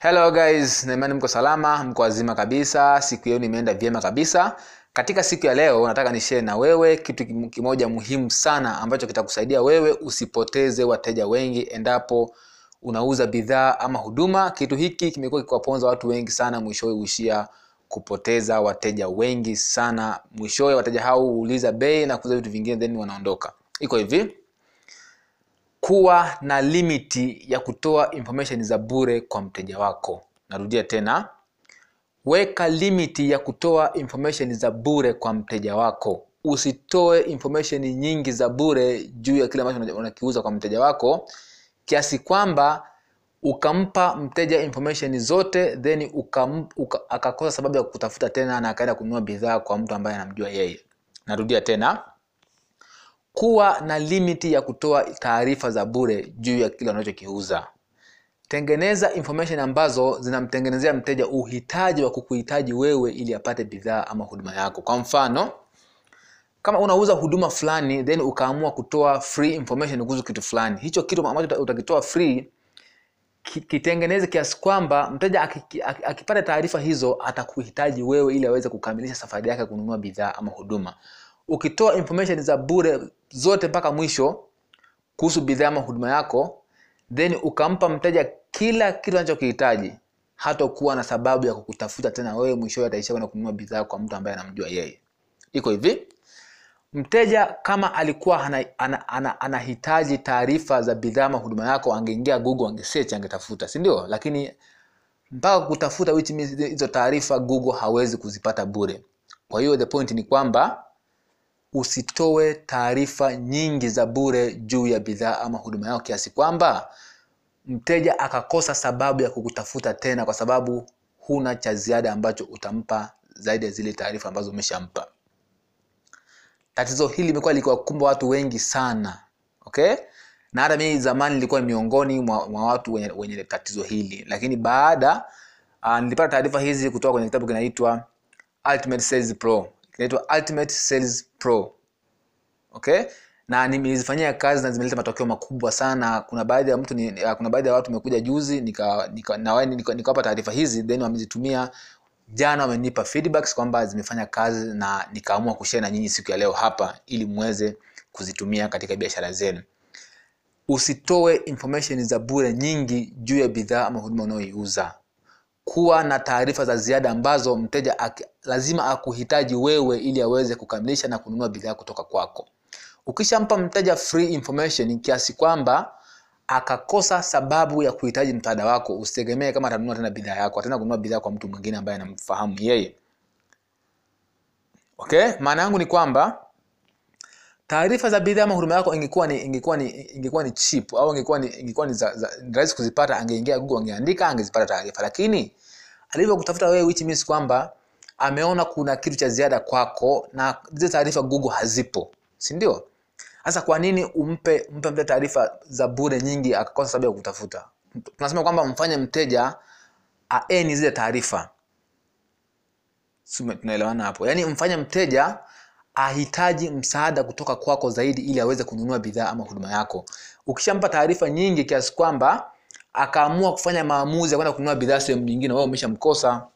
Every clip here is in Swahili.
hello guys. Naimani mko salama mko wazima kabisa. Siku yenu imeenda vyema kabisa. Katika siku ya leo nataka nishare na wewe kitu kimoja muhimu sana ambacho kitakusaidia wewe usipoteze wateja wengi endapo unauza bidhaa ama huduma. Kitu hiki kimekuwa kikiwaponza watu wengi sana mwishowe huishia kupoteza wateja wengi sana. Mwishowe wateja hao huuliza bei na kuuza vitu vingine then wanaondoka. Iko hivi kuwa na limiti ya kutoa information za bure kwa mteja wako. Narudia tena weka limiti ya kutoa information za bure kwa mteja wako. Usitoe information nyingi za bure juu ya kile ambacho unakiuza kwa mteja wako kiasi kwamba ukampa mteja information zote then ukam, uka, akakosa sababu ya kutafuta tena na akaenda kununua bidhaa kwa mtu ambaye anamjua yeye. Narudia tena kuwa na limiti ya kutoa taarifa za bure juu ya kile unachokiuza tengeneza information ambazo zinamtengenezea mteja uhitaji wa kukuhitaji wewe ili apate bidhaa ama huduma yako. Kwa mfano kama unauza huduma fulani then ukaamua kutoa free information kuhusu kitu fulani. Hicho kitu ambacho utakitoa free kitengeneze kiasi kwamba mteja akipata taarifa hizo atakuhitaji wewe ili aweze kukamilisha safari yake ya kununua bidhaa ama huduma ukitoa information za bure zote mpaka mwisho kuhusu bidhaa ama huduma yako then ukampa mteja kila kitu anachokihitaji hatakuwa na sababu ya kukutafuta tena wewe mwishowe ataisha kwenda kununua bidhaa kwa mtu ambaye anamjua yeye. Iko hivi. Mteja kama alikuwa anahitaji ana, ana, ana taarifa za bidhaa ama huduma yako angeingia google angesearch angetafuta si ndio? Lakini mpaka kutafuta which means hizo taarifa google hawezi kuzipata bure. Kwa hiyo the point ni kwamba usitoe taarifa nyingi za bure juu ya bidhaa ama huduma yao kiasi kwamba mteja akakosa sababu ya kukutafuta tena kwa sababu huna cha ziada ambacho utampa zaidi ya zile taarifa ambazo umeshampa. Tatizo hili limekuwa likiwakumba watu wengi sana okay? Na hata mimi zamani nilikuwa miongoni mwa, mwa watu wenye, wenye tatizo hili. Lakini baada uh, nilipata taarifa hizi kutoka kwenye kitabu kinaitwa ultimate sales pro kinaitwa ultimate sales pro. Okay? Na nimezifanyia kazi na zimeleta matokeo makubwa sana. Kuna baadhi ya mtu ni, ya- kuna baadhi ya watu wamekuja juzi nika, nika, nika, nikawapa taarifa hizi then wamezitumia. Jana wamenipa feedbacks kwamba zimefanya kazi na nikaamua kushare na nyinyi siku ya leo hapa ili muweze kuzitumia katika biashara zenu. Usitoe information za bure nyingi juu ya bidhaa ama huduma unayoiuza kuwa na taarifa za ziada ambazo mteja aki, lazima akuhitaji wewe ili aweze kukamilisha na kununua bidhaa kutoka kwako. Ukishampa mteja free information kiasi kwamba akakosa sababu ya kuhitaji msaada wako usitegemee kama atanunua tena bidhaa yako ataenda kununua bidhaa kwa mtu mwingine ambaye anamfahamu yeye. Okay? Maana yangu ni kwamba taarifa za bidhaa ama huduma yako ingekuwa ni ingekuwa ni ingekuwa ni cheap au ingekuwa ni ingekuwa ni rahisi kuzipata angeingia google angeandika angezipata taarifa. Lakini alivyokutafuta wewe which means kwamba ameona kuna kitu cha ziada kwako na zile taarifa google hazipo si ndio? Sasa kwa nini umpe mpe mteja taarifa za bure nyingi akakosa sababu ya kutafuta tunasema kwamba mfanye mteja aeni zile taarifa. Tunaelewana hapo? Yani mfanye mteja ahitaji msaada kutoka kwako zaidi ili aweze kununua bidhaa ama huduma yako. Ukishampa taarifa nyingi kiasi kwamba akaamua kufanya maamuzi ya kwenda kununua bidhaa sehemu nyingine wewe umeshamkosa.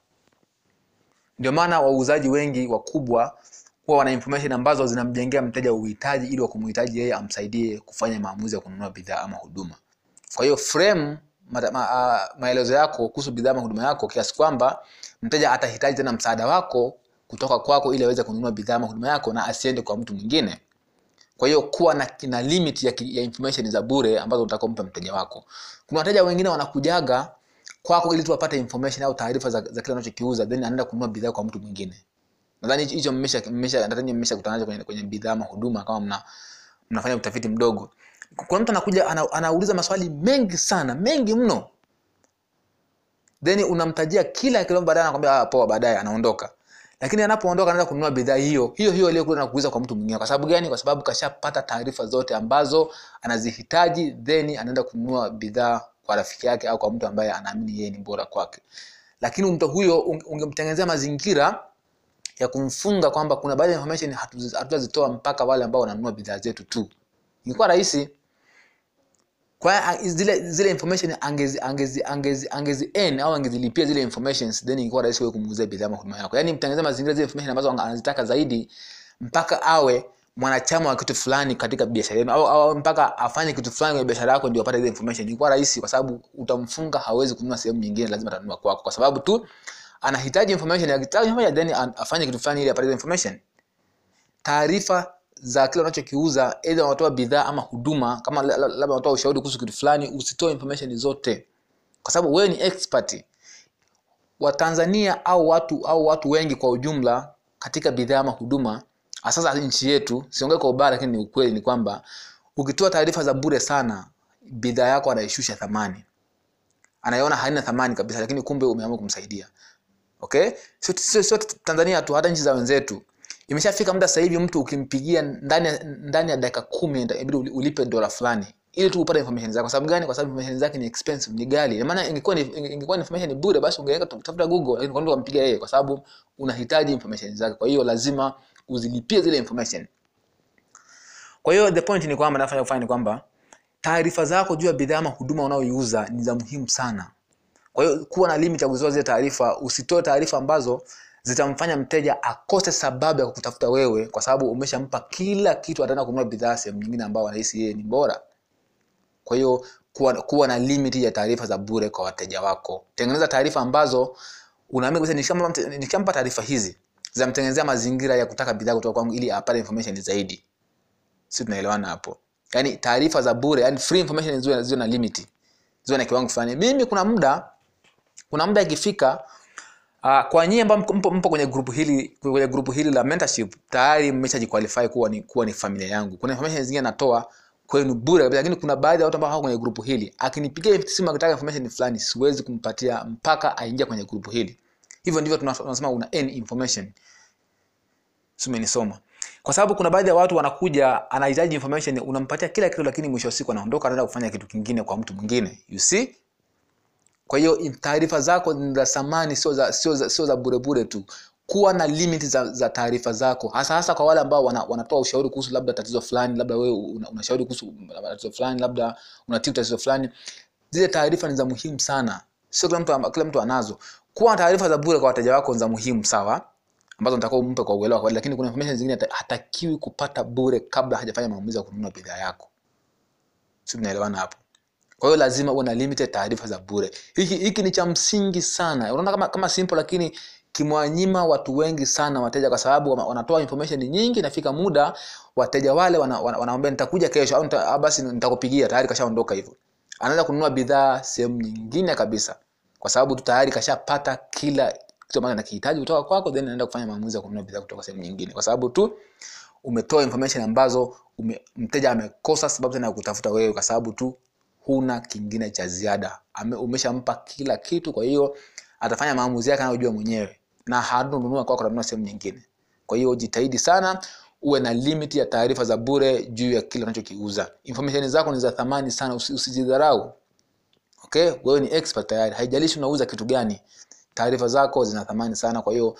Ndio maana wauzaji wengi wakubwa huwa wana information ambazo zinamjengea mteja uhitaji ili wakumhitaji yeye amsaidie kufanya maamuzi ya kununua bidhaa ama huduma. Kwa hiyo frame ma, ma, ma, maelezo yako kuhusu bidhaa ama huduma yako kiasi kwamba mteja atahitaji tena msaada wako kutoka kwako ili aweze kununua bidhaa ama huduma yako na asiende kwa mtu mwingine. Kwa hiyo kuwa na, na limit ya, ya information za bure ambazo utakompa mteja wako. Kuna wateja wengine wanakujaga kwako ili tu wapate information au taarifa za, za kile anachokiuza then anaenda kununua bidhaa kwa mtu mwingine. Nadhani hicho- mmesha mmesha nadhani mmesha kutana nacho kwenye, kwenye bidhaa ama huduma kama mna, mnafanya utafiti mdogo. Kuna mtu anakuja ana, anauliza maswali mengi sana mengi mno. Then unamtajia kila kitu baadaye anakwambia ah, poa baadaye anaondoka lakini anapoondoka anaenda kununua bidhaa hiyo hiyo hiyo iliyokuwa na kuuza kwa mtu mwingine. Kwa sababu gani? Kwa sababu kashapata taarifa zote ambazo anazihitaji then anaenda kununua bidhaa kwa rafiki yake au kwa mtu ambaye anaamini yeye ni bora kwake. Lakini mtu huyo ungemtengenezea mazingira ya kumfunga kwamba kuna baadhi ya information hatutazitoa mpaka wale ambao wananunua bidhaa zetu tu. Ingekuwa rahisi kwa zile zile information angezi angezi angezi angezi n au angezilipia zile informations then ingekuwa rahisi wewe kumuuzia bidhaa ama huduma yako. Yani mtengeneza mazingira zile information ambazo anazitaka zaidi mpaka awe mwanachama wa kitu fulani katika biashara yenu au, au mpaka afanye kitu fulani kwenye biashara yako ndio apate ile information. Ilikuwa rahisi kwa sababu utamfunga hawezi kununua sehemu nyingine lazima atanunua kwako. Kwa sababu tu anahitaji information akitaka information then afanye kitu fulani ili apate information. Taarifa za kile unachokiuza aidha unatoa bidhaa ama huduma kama la- la- labda unatoa ushauri kuhusu kitu fulani usitoe information zote. Kwa sababu wewe ni expert watanzania au watu au watu wengi kwa ujumla katika bidhaa ama huduma sasa nchi yetu siongee kwa ubaya lakini ni ukweli ni kwamba ukitoa taarifa za bure sana bidhaa yako anaishusha thamani. Anaiona haina thamani kabisa lakini kumbe umeamua kumsaidia. Okay? Sio so, so, tanzania tu hata nchi za wenzetu imeshafika muda sasa hivi mtu ukimpigia ndani ndani ya dakika kumi inabidi ulipe dola fulani ili tu upate information zake kwa sababu gani? Kwa sababu information zake ni expensive ni ghali. Ina maana ingekuwa ni ingekuwa information ni bure basi ungeweka tafuta google lakini kwa nini ukampiga yeye? Kwa sababu unahitaji information zake. Kwa hiyo lazima uzilipie zile information. Kwa hiyo the point ni kwamba nafanya kufanya ni kwamba taarifa zako juu ya bidhaa ama huduma unayoiuza ni za muhimu sana. Kwa hiyo kuwa na limit ya kuzoa zile taarifa usitoe taarifa ambazo zitamfanya mteja akose sababu ya kukutafuta wewe kwa sababu umeshampa kila kitu ataenda kununua bidhaa sehemu nyingine ambao anahisi yeye ni bora. Kwa hiyo kuwa, kuwa na limiti ya taarifa za bure kwa wateja wako. Tengeneza taarifa ambazo unaamini nikishampa taarifa hizi zamtengenezea mazingira ya kutaka bidhaa kutoka kwangu ili apate information zaidi. Si tunaelewana hapo? Yaani taarifa za bure yani free information ziwe, na limit ziwe na kiwango fulani. Mimi kuna muda kuna muda ikifika uh, kwa nyinyi ambao mpo, mpo, kwenye grupu hili kwenye grupu hili la mentorship tayari mmeshajiqualify kuwa ni kuwa ni familia yangu. Kuna information zingine natoa kwenu bure kabisa, lakini kuna baadhi ya watu ambao hawako kwenye grupu hili. Akinipigia simu akitaka information fulani siwezi kumpatia mpaka aingia kwenye grupu hili. Hivyo ndivyo tunasema una earn information. Si umenisoma? Kwa sababu kuna baadhi ya watu wanakuja anahitaji information unampatia kila kitu lakini mwisho wa siku anaondoka anaenda kufanya kitu kingine kwa mtu mwingine. You see kwa hiyo taarifa zako ni za thamani sio za sio za, sio za bure bure tu. Kuwa na limit za, za taarifa zako. Hasa hasa kwa wale ambao wana, wanatoa ushauri kuhusu labda tatizo fulani labda wewe una- unashauri kuhusu tatizo fulani labda unatibu tatizo fulani. Zile taarifa ni za muhimu sana. Sio kila mtu kila mtu anazo. Kuwa na taarifa za bure kwa wateja wako ni za muhimu sawa? Ambazo nataka umpe kwa uelewa lakini kuna information zingine hatakiwi kupata bure kabla hajafanya maamuzi ya kununua bidhaa yako. Si tunaelewana hapo kwa hiyo lazima uwe na limited taarifa za bure. Hiki hiki ni cha msingi sana. Unaona kama, kama simple lakini kimwanyima watu wengi sana wateja kwa sababu wanatoa information nyingi nafika muda wateja wale wana, wana, wanaambia nitakuja kesho au nita, ah, basi nitakupigia tayari kashaondoka hivyo. Anaanza kununua bidhaa sehemu nyingine kabisa kwa sababu tu tayari kashapata kila kitu ambacho anakihitaji kutoka kwako then anaenda kufanya maamuzi ya kununua bidhaa kutoka sehemu nyingine. Kwa sababu tu umetoa information ambazo ume, mteja amekosa sababu tena ya kutafuta wewe kwa sababu tu huna kingine cha ziada. Umeshampa kila kitu kwa hiyo atafanya maamuzi yake anayojua mwenyewe. Na hatanunua kwako atanunua sehemu nyingine. Kwa hiyo jitahidi sana uwe na limit ya taarifa za bure juu ya kile unachokiuza. Information zako ni za thamani sana usi- usijidharau. Okay? Wewe ni expert tayari. Haijalishi unauza kitu gani taarifa zako zina thamani sana. Kwa hiyo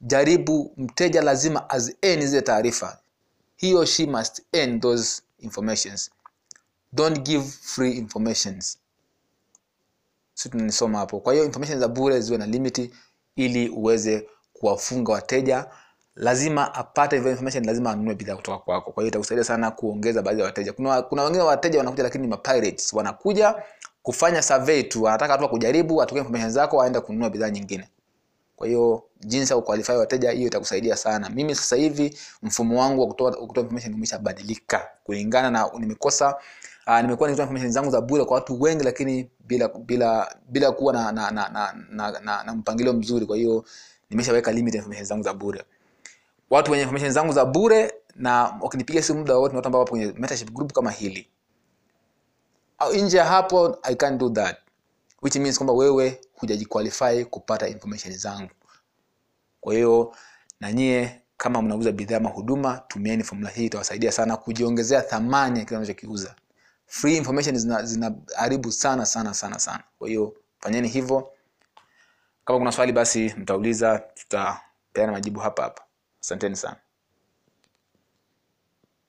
jaribu mteja lazima azieni zile taarifa. He or she must earn those informations don't give free informations. Si tunanisoma hapo. Kwa hiyo information za bure ziwe na limit ili uweze kuwafunga wateja. Lazima apate hivyo information lazima anunue bidhaa kutoka kwako. Kwa hiyo itakusaidia sana kuongeza baadhi ya wateja. Kuna, kuna wengine wateja wanakuja lakini ni mapirates. Wanakuja kufanya survey tu. Wanataka tu kujaribu atoke information zako aende kununua bidhaa nyingine. Kwa hiyo jinsi ya kuqualify wateja hiyo itakusaidia sana. Mimi sasa hivi mfumo wangu wa kutoa, kutoa information umeshabadilika. Kulingana na nimekosa uh, nimekuwa nikitoa information zangu za bure kwa watu wengi lakini bila bila bila kuwa na na, na, na, na, na, na mpangilio mzuri. Kwa hiyo nimeshaweka limit information zangu za bure. Watu wenye information zangu za bure na wakinipiga simu muda wote watu ambao wapo kwenye mentorship group kama hili. Au nje ya hapo i can't do that. Which means kwamba wewe hujajiqualify kupata information zangu. Kwa hiyo na nyie kama mnauza bidhaa ama huduma tumieni formula hii itawasaidia sana kujiongezea thamani ya kile unachokiuza free information zina- haribu sana sana sana sana. Kwa hiyo fanyeni hivyo. Kama kuna swali basi mtauliza tutapeana majibu hapa hapa. Asanteni sana